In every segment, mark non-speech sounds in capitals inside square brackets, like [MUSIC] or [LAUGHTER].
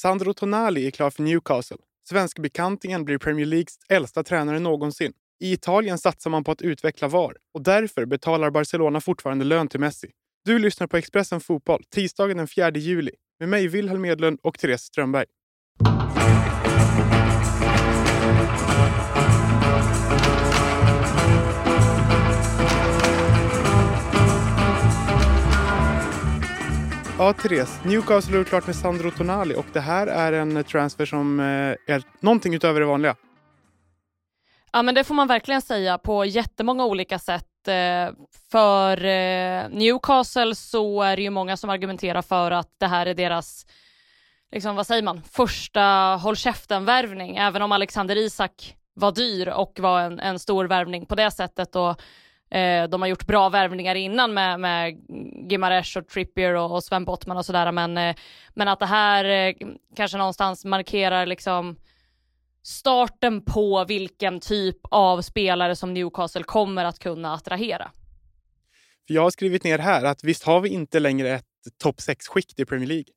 Sandro Tonali är klar för Newcastle. Svenskbekantingen blir Premier Leagues äldsta tränare någonsin. I Italien satsar man på att utveckla VAR och därför betalar Barcelona fortfarande lön till Messi. Du lyssnar på Expressen Fotboll tisdagen den 4 juli med mig Wilhelm Edlund och Therese Strömberg. Ja, Therese. Newcastle har klart med Sandro Tonali och det här är en transfer som eh, är någonting utöver det vanliga. Ja, men det får man verkligen säga på jättemånga olika sätt. Eh, för eh, Newcastle så är det ju många som argumenterar för att det här är deras, liksom vad säger man, första håll käften-värvning. Även om Alexander Isak var dyr och var en, en stor värvning på det sättet och Eh, de har gjort bra värvningar innan med, med Gimaresh och Trippier och, och Sven Bottman och sådär, men, eh, men att det här eh, kanske någonstans markerar liksom starten på vilken typ av spelare som Newcastle kommer att kunna attrahera. Jag har skrivit ner här att visst har vi inte längre ett topp 6-skikt i Premier League?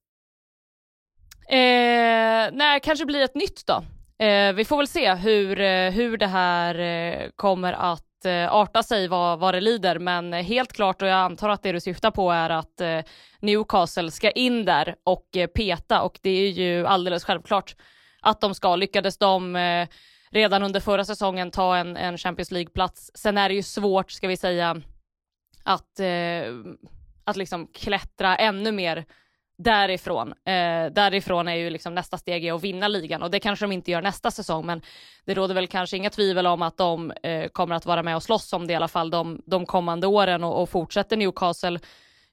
Eh, nej, kanske blir ett nytt då. Eh, vi får väl se hur, eh, hur det här kommer att eh, arta sig vad, vad det lider, men helt klart och jag antar att det du syftar på är att eh, Newcastle ska in där och eh, peta och det är ju alldeles självklart att de ska. Lyckades de eh, redan under förra säsongen ta en, en Champions League-plats. Sen är det ju svårt, ska vi säga, att, eh, att liksom klättra ännu mer därifrån. Eh, därifrån är ju liksom nästa steg att vinna ligan och det kanske de inte gör nästa säsong, men det råder väl kanske inga tvivel om att de eh, kommer att vara med och slåss om det i alla fall de, de kommande åren och, och fortsätter Newcastle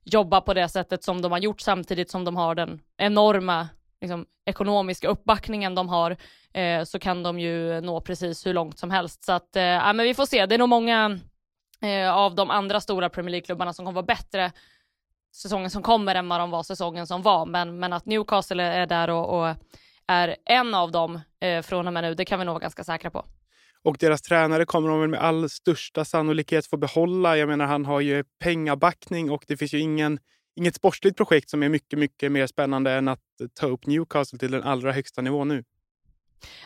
jobba på det sättet som de har gjort samtidigt som de har den enorma liksom, ekonomiska uppbackningen de har eh, så kan de ju nå precis hur långt som helst. Så att, eh, ja, men vi får se. Det är nog många eh, av de andra stora Premier League-klubbarna som kommer vara bättre säsongen som kommer än vad de var säsongen som var. Men, men att Newcastle är där och, och är en av dem eh, från och med nu, det kan vi nog vara ganska säkra på. Och deras tränare kommer de väl med all största sannolikhet få behålla. Jag menar, han har ju pengabackning och det finns ju ingen, inget sportsligt projekt som är mycket, mycket mer spännande än att ta upp Newcastle till den allra högsta nivån nu.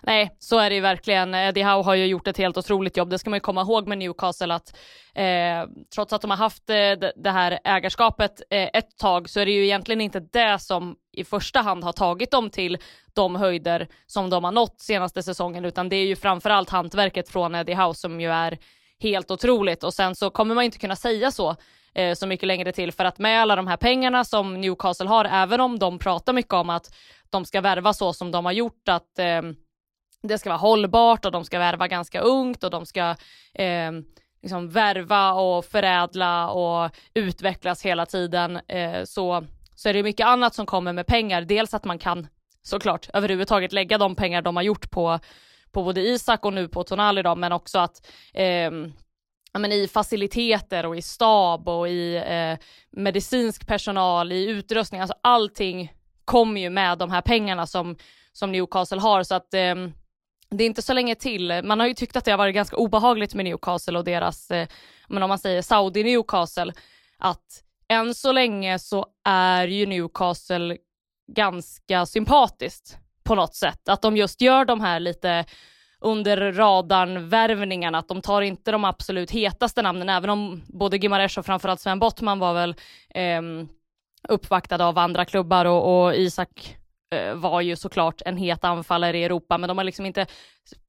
Nej, så är det ju verkligen. Eh, Eddie Howe har ju gjort ett helt otroligt jobb. Det ska man ju komma ihåg med Newcastle att eh, trots att de har haft eh, det här ägarskapet eh, ett tag så är det ju egentligen inte det som i första hand har tagit dem till de höjder som de har nått senaste säsongen, utan det är ju framförallt hantverket från eh, Eddie Howe som ju är helt otroligt och sen så kommer man inte kunna säga så eh, så mycket längre till för att med alla de här pengarna som Newcastle har, även om de pratar mycket om att de ska värva så som de har gjort, att eh, det ska vara hållbart och de ska värva ganska ungt och de ska eh, liksom värva och förädla och utvecklas hela tiden eh, så, så är det mycket annat som kommer med pengar. Dels att man kan såklart överhuvudtaget lägga de pengar de har gjort på, på både Isak och nu på Tonali då, men också att eh, men i faciliteter och i stab och i eh, medicinsk personal, i utrustning, alltså allting kommer ju med de här pengarna som, som Newcastle har så att eh, det är inte så länge till. Man har ju tyckt att det har varit ganska obehagligt med Newcastle och deras, eh, men om man säger Saudi Newcastle, att än så länge så är ju Newcastle ganska sympatiskt på något sätt. Att de just gör de här lite under radarn värvningarna, att de tar inte de absolut hetaste namnen, även om både Gimaresh och framförallt Sven Bottman var väl eh, uppvaktade av andra klubbar och, och Isak Eh, var ju såklart en het anfallare i Europa, men de har liksom inte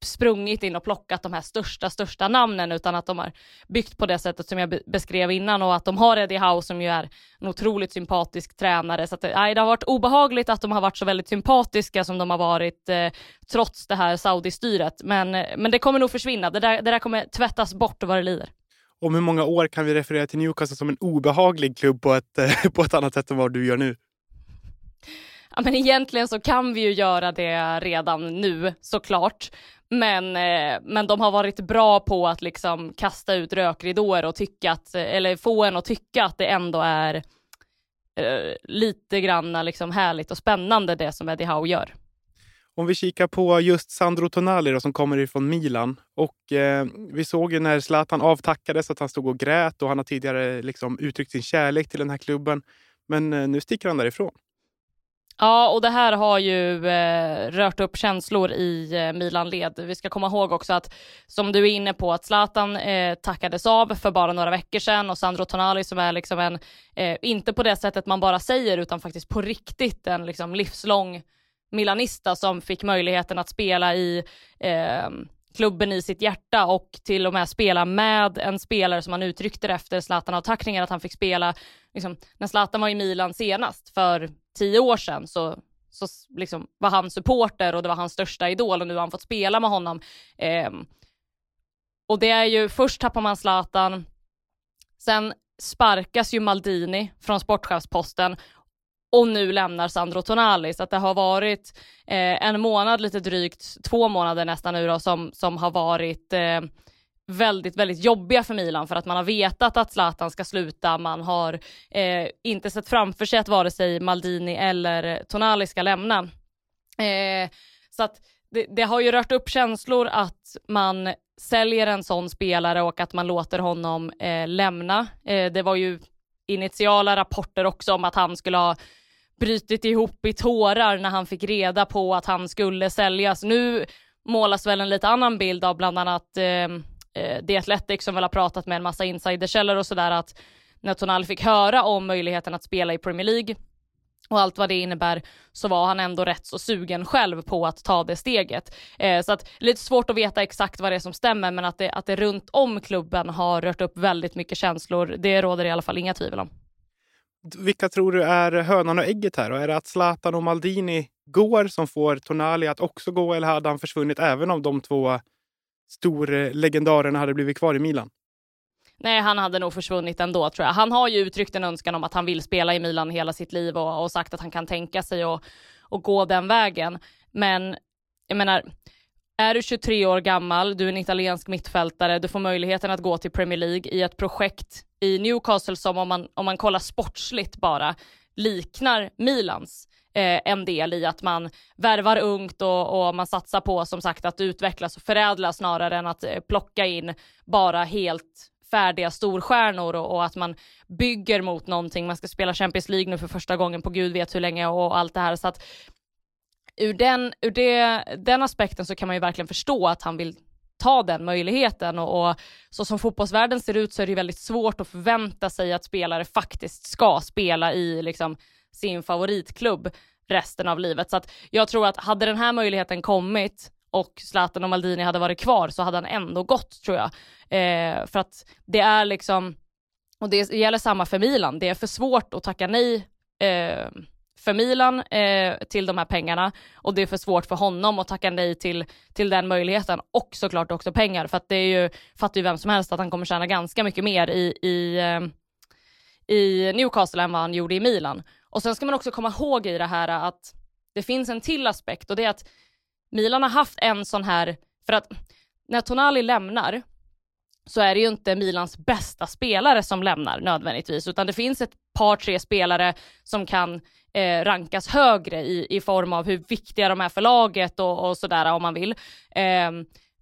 sprungit in och plockat de här största, största namnen, utan att de har byggt på det sättet som jag beskrev innan och att de har Eddie Howe som ju är en otroligt sympatisk tränare. Så att, eh, nej, det har varit obehagligt att de har varit så väldigt sympatiska som de har varit eh, trots det här Saudi-styret. Men, eh, men det kommer nog försvinna. Det där, det där kommer tvättas bort vad det lider. Om hur många år kan vi referera till Newcastle som en obehaglig klubb på ett, [LAUGHS] på ett annat sätt än vad du gör nu? Ja, men egentligen så kan vi ju göra det redan nu såklart. Men, eh, men de har varit bra på att liksom kasta ut rökridåer och tycka att, eller få en att tycka att det ändå är eh, lite granna liksom härligt och spännande det som Eddie Howe gör. Om vi kikar på just Sandro Tonali då, som kommer ifrån Milan. Och eh, Vi såg ju när Zlatan avtackades att han stod och grät och han har tidigare liksom uttryckt sin kärlek till den här klubben. Men eh, nu sticker han därifrån. Ja, och det här har ju eh, rört upp känslor i eh, Milan-led. Vi ska komma ihåg också att, som du är inne på, att Zlatan eh, tackades av för bara några veckor sedan och Sandro Tonali som är liksom en, eh, inte på det sättet man bara säger, utan faktiskt på riktigt en liksom livslång milanista som fick möjligheten att spela i eh, klubben i sitt hjärta och till och med spela med en spelare som han uttryckte efter Zlatan-avtackningen, att han fick spela, liksom, när Zlatan var i Milan senast för tio år sedan så, så liksom var han supporter och det var hans största idol och nu har han fått spela med honom. Eh, och det är ju, först tappar man Zlatan, sen sparkas ju Maldini från sportchefsposten och nu lämnar Sandro Tonali. Så att det har varit eh, en månad, lite drygt två månader nästan nu då, som, som har varit eh, väldigt, väldigt jobbiga för Milan för att man har vetat att Zlatan ska sluta. Man har eh, inte sett framför sig att vare sig Maldini eller Tonali ska lämna. Eh, så att det, det, har ju rört upp känslor att man säljer en sån spelare och att man låter honom eh, lämna. Eh, det var ju initiala rapporter också om att han skulle ha brutit ihop i tårar när han fick reda på att han skulle säljas. Nu målas väl en lite annan bild av bland annat eh, eh The Athletic som väl har pratat med en massa insiderkällor och sådär att när Tonali fick höra om möjligheten att spela i Premier League och allt vad det innebär så var han ändå rätt så sugen själv på att ta det steget. Eh, så att lite svårt att veta exakt vad det är som stämmer men att det, att det runt om klubben har rört upp väldigt mycket känslor det råder i alla fall inga tvivel om. Vilka tror du är hönan och ägget här? Och är det att Zlatan och Maldini går som får Tonali att också gå eller hade han försvunnit även om de två storlegendarerna hade blivit kvar i Milan? Nej, han hade nog försvunnit ändå tror jag. Han har ju uttryckt en önskan om att han vill spela i Milan hela sitt liv och, och sagt att han kan tänka sig att gå den vägen. Men jag menar, är du 23 år gammal, du är en italiensk mittfältare, du får möjligheten att gå till Premier League i ett projekt i Newcastle som om man, om man kollar sportsligt bara liknar Milans eh, en del i att man värvar ungt och, och, man satsar på som sagt att utvecklas och förädla snarare än att eh, plocka in bara helt färdiga storstjärnor och, och, att man bygger mot någonting. Man ska spela Champions League nu för första gången på gud vet hur länge och allt det här. Så att ur den, ur det, den aspekten så kan man ju verkligen förstå att han vill ta den möjligheten och, och, så som fotbollsvärlden ser ut så är det väldigt svårt att förvänta sig att spelare faktiskt ska spela i liksom sin favoritklubb resten av livet. Så att jag tror att hade den här möjligheten kommit och Zlatan och Maldini hade varit kvar så hade han ändå gått tror jag. Eh, för att det är liksom, och det gäller samma för Milan, det är för svårt att tacka nej eh, för Milan eh, till de här pengarna. Och det är för svårt för honom att tacka nej till, till den möjligheten. Och såklart också pengar. För att det är ju, fattar ju vem som helst att han kommer tjäna ganska mycket mer i, i, eh, i Newcastle än vad han gjorde i Milan. Och sen ska man också komma ihåg i det här att det finns en till aspekt. Och det är att Milan har haft en sån här, för att när Tonali lämnar så är det ju inte Milans bästa spelare som lämnar nödvändigtvis, utan det finns ett par, tre spelare som kan eh, rankas högre i, i form av hur viktiga de är för laget och, och sådär om man vill. Eh,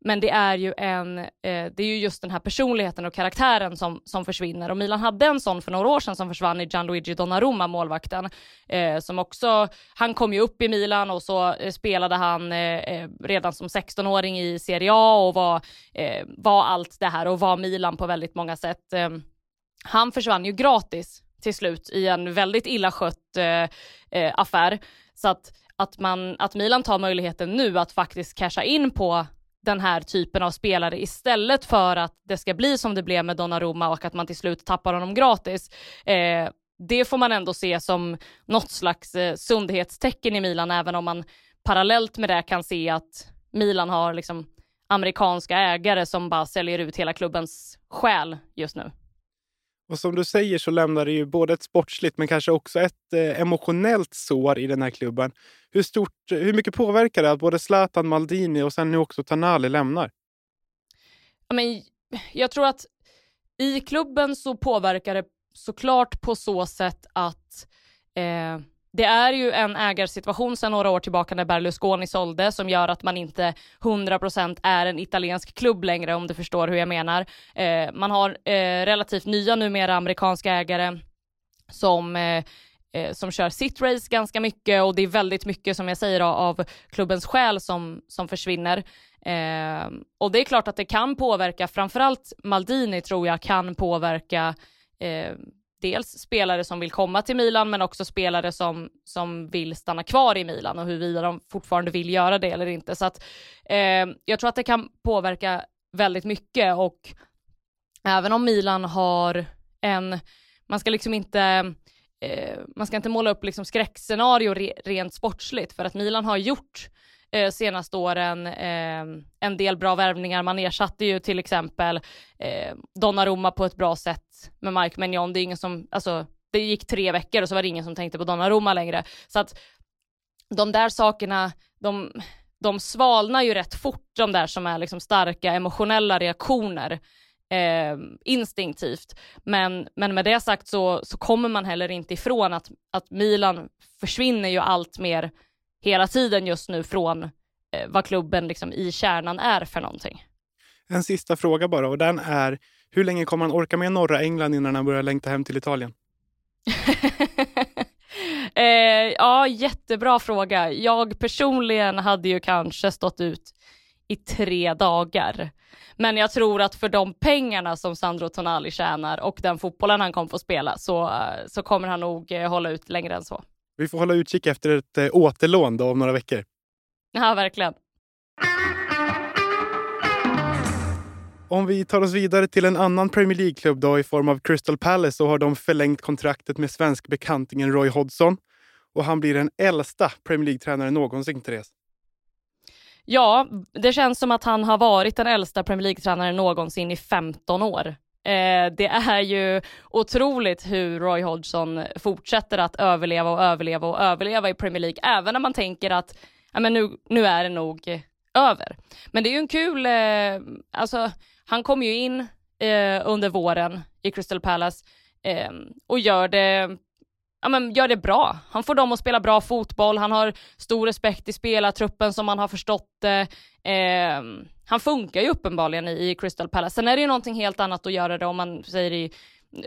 men det är ju en, eh, det är ju just den här personligheten och karaktären som, som försvinner och Milan hade en sån för några år sedan som försvann i Gianluigi Donnarumma, målvakten, eh, som också, han kom ju upp i Milan och så eh, spelade han eh, eh redan som 16-åring i Serie A och var, eh, var allt det här och var Milan på väldigt många sätt. Ehm, han försvann ju gratis till slut i en väldigt illa skött eh, eh, affär. Så att, att, man, att Milan tar möjligheten nu att faktiskt casha in på den här typen av spelare istället för att det ska bli som det blev med Donnarumma och att man till slut tappar honom gratis. Eh, det får man ändå se som något slags eh, sundhetstecken i Milan, även om man parallellt med det kan se att Milan har liksom amerikanska ägare som bara säljer ut hela klubbens själ just nu. Och som du säger så lämnar det ju både ett sportsligt men kanske också ett eh, emotionellt sår i den här klubben. Hur, stort, hur mycket påverkar det att både Zlatan, Maldini och sen nu också Tanali lämnar? Ja, men, jag tror att i klubben så påverkar det såklart på så sätt att eh, det är ju en ägarsituation sedan några år tillbaka när Berlusconi sålde som gör att man inte 100% är en italiensk klubb längre om du förstår hur jag menar. Eh, man har eh, relativt nya numera amerikanska ägare som eh, eh som kör sitt race ganska mycket och det är väldigt mycket som jag säger av klubbens själ som, som försvinner. Eh, och det är klart att det kan påverka, framförallt Maldini tror jag kan påverka eh, dels spelare som vill komma till Milan men också spelare som, som vill stanna kvar i Milan och huruvida de fortfarande vill göra det eller inte. Så att eh, jag tror att det kan påverka väldigt mycket och även om Milan har en, man ska liksom inte eh, man ska inte måla upp liksom skräckscenario re, rent sportsligt för att Milan har gjort eh, senaste åren eh, en del bra värvningar. Man ersatte ju till exempel eh, Donnarumma på ett bra sätt med Mike Mignon. Det är ingen som, alltså det gick tre veckor och så var det ingen som tänkte på Donnarumma längre. Så att de där sakerna, de, de svalnar ju rätt fort, de där som är liksom starka emotionella reaktioner. Eh, instinktivt. Men, men med det sagt så, så kommer man heller inte ifrån att, att Milan försvinner ju allt mer hela tiden just nu från eh, vad klubben liksom i kärnan är för någonting. En sista fråga bara och den är hur länge kommer han orka med norra England innan han börjar längta hem till Italien? [LAUGHS] eh, ja, jättebra fråga. Jag personligen hade ju kanske stått ut i tre dagar. Men jag tror att för de pengarna som Sandro Tonali tjänar och den fotbollen han kommer få spela så, så kommer han nog eh, hålla ut längre än så. Vi får hålla utkik efter ett eh, återlån då om några veckor. Ja, verkligen. Om vi tar oss vidare till en annan Premier League-klubb då i form av Crystal Palace så har de förlängt kontraktet med svensk bekantingen Roy Hodgson. Och han blir den äldsta Premier League-tränaren någonsin, Therese. Ja, det känns som att han har varit den äldsta Premier League-tränaren någonsin i 15 år. Eh, det är ju otroligt hur Roy Hodgson fortsätter att överleva och överleva och överleva i Premier League, även när man tänker att ja, men nu, nu är det nog över. Men det är ju en kul, eh, alltså han kom ju in eh, under våren i Crystal Palace eh, och gör det ja, men gör det bra. Han får dem att spela bra fotboll, han har stor respekt i spelartruppen som man har förstått det. Ehm, Eh, han funkar ju uppenbarligen i, i Crystal Palace. Sen är det ju någonting helt annat att göra det om man säger i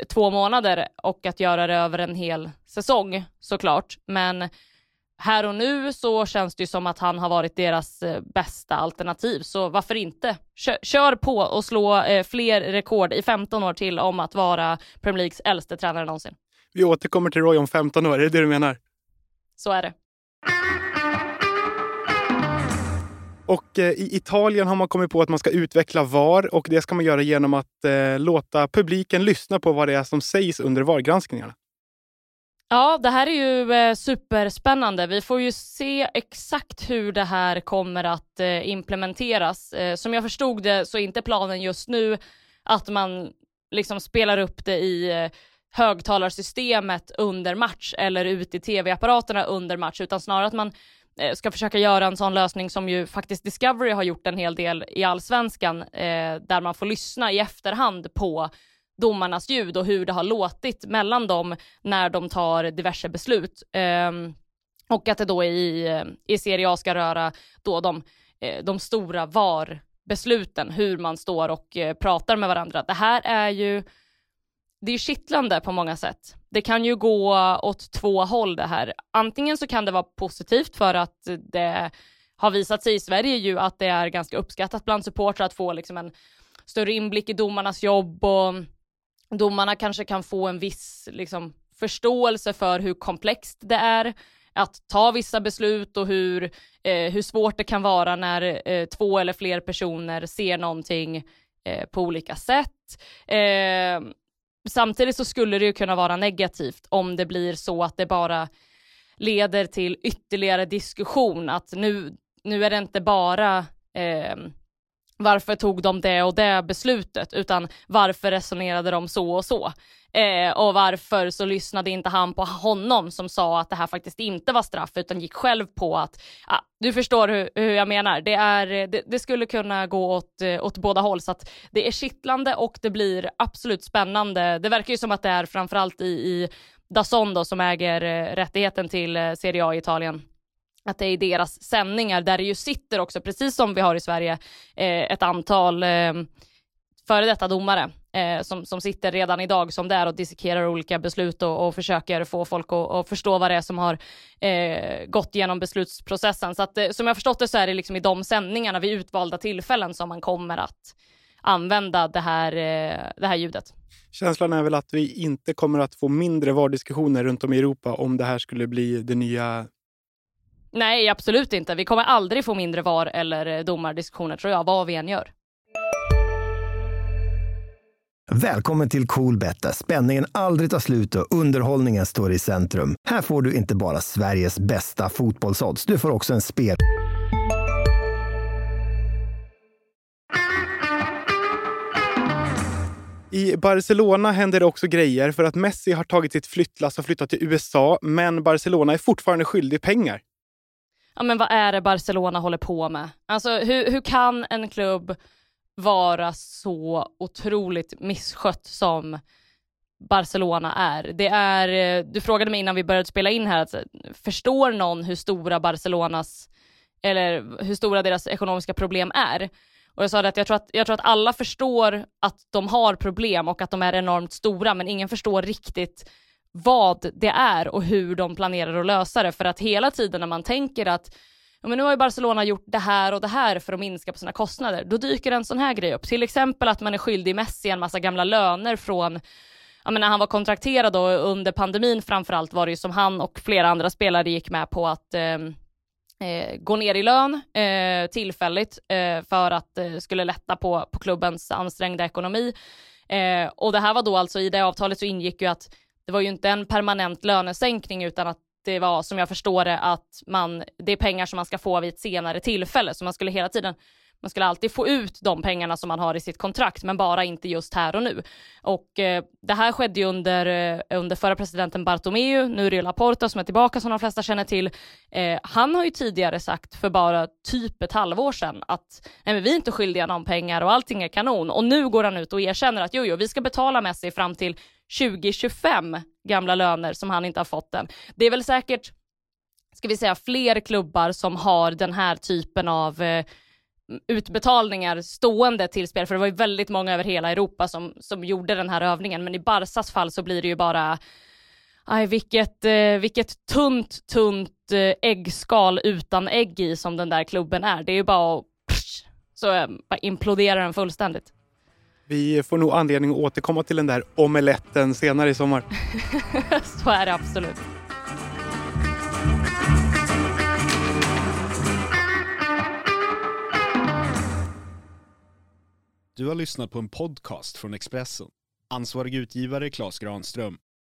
två månader och att göra det över en hel säsong såklart. Men här och nu så känns det ju som att han har varit deras eh, bästa alternativ, så varför inte? Kör, kör på och slå eh, fler rekord i 15 år till om att vara Premier Leagues äldste tränare någonsin. Vi återkommer till Roy om 15 år, är det det du menar? Så är det. Och eh, i Italien har man kommit på att man ska utveckla VAR och det ska man göra genom att eh, låta publiken lyssna på vad det är som sägs under VAR-granskningarna. Ja, det här är ju eh, superspännande. Vi får ju se exakt hur det här kommer att eh, implementeras. Eh, som jag förstod det så är inte planen just nu att man liksom spelar upp det i eh, högtalarsystemet under match eller ut i tv-apparaterna under match, utan snarare att man Eh, ska försöka göra en sån lösning som ju faktiskt Discovery har gjort en hel del i allsvenskan, eh, där man får lyssna i efterhand på domarnas ljud och hur det har låtit mellan dem när de tar diverse beslut. Eh, och att det då i, eh, i Serie A ska röra då de, eh, de stora VAR-besluten, hur man står och eh, pratar med varandra. Det här är ju det är kittlande på många sätt. Det kan ju gå åt två håll det här. Antingen så kan det vara positivt för att det har visat sig i Sverige ju att det är ganska uppskattat bland supportrar att få liksom en större inblick i domarnas jobb och domarna kanske kan få en viss liksom, förståelse för hur komplext det är att ta vissa beslut och hur, eh, hur svårt det kan vara när eh, två eller fler personer ser någonting eh, på olika sätt. Eh, Samtidigt så skulle det ju kunna vara negativt om det blir så att det bara leder till ytterligare diskussion, att nu, nu är det inte bara eh, varför tog de det och det beslutet, utan varför resonerade de så och så? Eh, och varför så lyssnade inte han på honom som sa att det här faktiskt inte var straff, utan gick själv på att, ah, du förstår hur, hur jag menar, det, är, det, det, skulle kunna gå åt, eh, åt båda håll, så att det är kittlande och det blir absolut spännande. Det verkar ju som att det är framförallt i, i Dazon då, som äger eh, rättigheten till eh, Serie A i Italien att det är i deras sändningar där det ju sitter också, precis som vi har i Sverige, eh, ett antal eh, före detta domare eh, som, som sitter redan idag som det är och dissekerar olika beslut och, och försöker få folk att, att, förstå vad det är som har eh, gått genom beslutsprocessen. Så att, eh, som jag förstått det så är det liksom i de sändningarna vid utvalda tillfällen som man kommer att använda det här, eh, det här ljudet. Känslan är väl att vi inte kommer att få mindre VAR-diskussioner runt om i Europa om det här skulle bli det nya Nej, absolut inte. Vi kommer aldrig få mindre VAR eller eh, domardiskussioner tror jag, vad vi än gör. Välkommen till Coolbet där spänningen aldrig tar slut och underhållningen står i centrum. Här får du inte bara Sveriges bästa fotbollsodds, du får också en spel... I Barcelona händer det också grejer för att Messi har tagit sitt flyttlass och flyttat till USA, men Barcelona är fortfarande skyldig pengar. Ja men vad är det Barcelona håller på med? Alltså hur, hur kan en klubb vara så otroligt misskött som Barcelona är. Det är, eh, du frågade mig innan vi började spela in här, alltså, förstår någon hur stora Barcelonas, eller hur stora deras ekonomiska problem är? Och jag sa det att jag tror att, jag tror att alla förstår att de har problem och att de är enormt stora, men ingen förstår riktigt vad det är och hur de planerar att lösa det. För att hela tiden när man tänker att ja, men nu har ju Barcelona gjort det här och det här för att minska på sina kostnader, då dyker en sån här grej upp. Till exempel att man är skyldig Messi en massa gamla löner från ja, men när han var kontrakterad då under pandemin framförallt var det ju som han och flera andra spelare gick med på att eh, eh, gå ner i lön eh, tillfälligt eh, för att det eh, skulle lätta på, på klubbens ansträngda ekonomi. Eh, och det här var då alltså i det avtalet så ingick ju att det var ju inte en permanent lönesänkning utan att det var som jag förstår det att man, det är pengar som man ska få vid ett senare tillfälle så man skulle hela tiden man skulle alltid få ut de pengarna som man har i sitt kontrakt, men bara inte just här och nu. Och eh, det här skedde ju under, eh, under förra presidenten Bartomeu, nu är det ju Laporta som är tillbaka som de flesta känner till. Eh, han har ju tidigare sagt för bara typ ett halvår sedan att nej men vi är inte skyldiga någon pengar och allting är kanon. Och nu går han ut och erkänner att jo, jo, vi ska betala Messi fram till 2025 gamla löner som han inte har fått än. Det är väl säkert, ska vi säga, fler klubbar som har den här typen av eh, utbetalningar stående till spel, för det var ju väldigt många över hela Europa som, som gjorde den här övningen, men i Barsas fall så blir det ju bara Aj, vilket, eh, vilket tunt, tunt eh, äggskal utan ägg i som den där klubben är. Det är ju bara att psh, så eh, bara imploderar den fullständigt. Vi får nog anledning att återkomma till den där omeletten senare i sommar. [LAUGHS] så är det absolut. Du har lyssnat på en podcast från Expressen. Ansvarig utgivare Klas Granström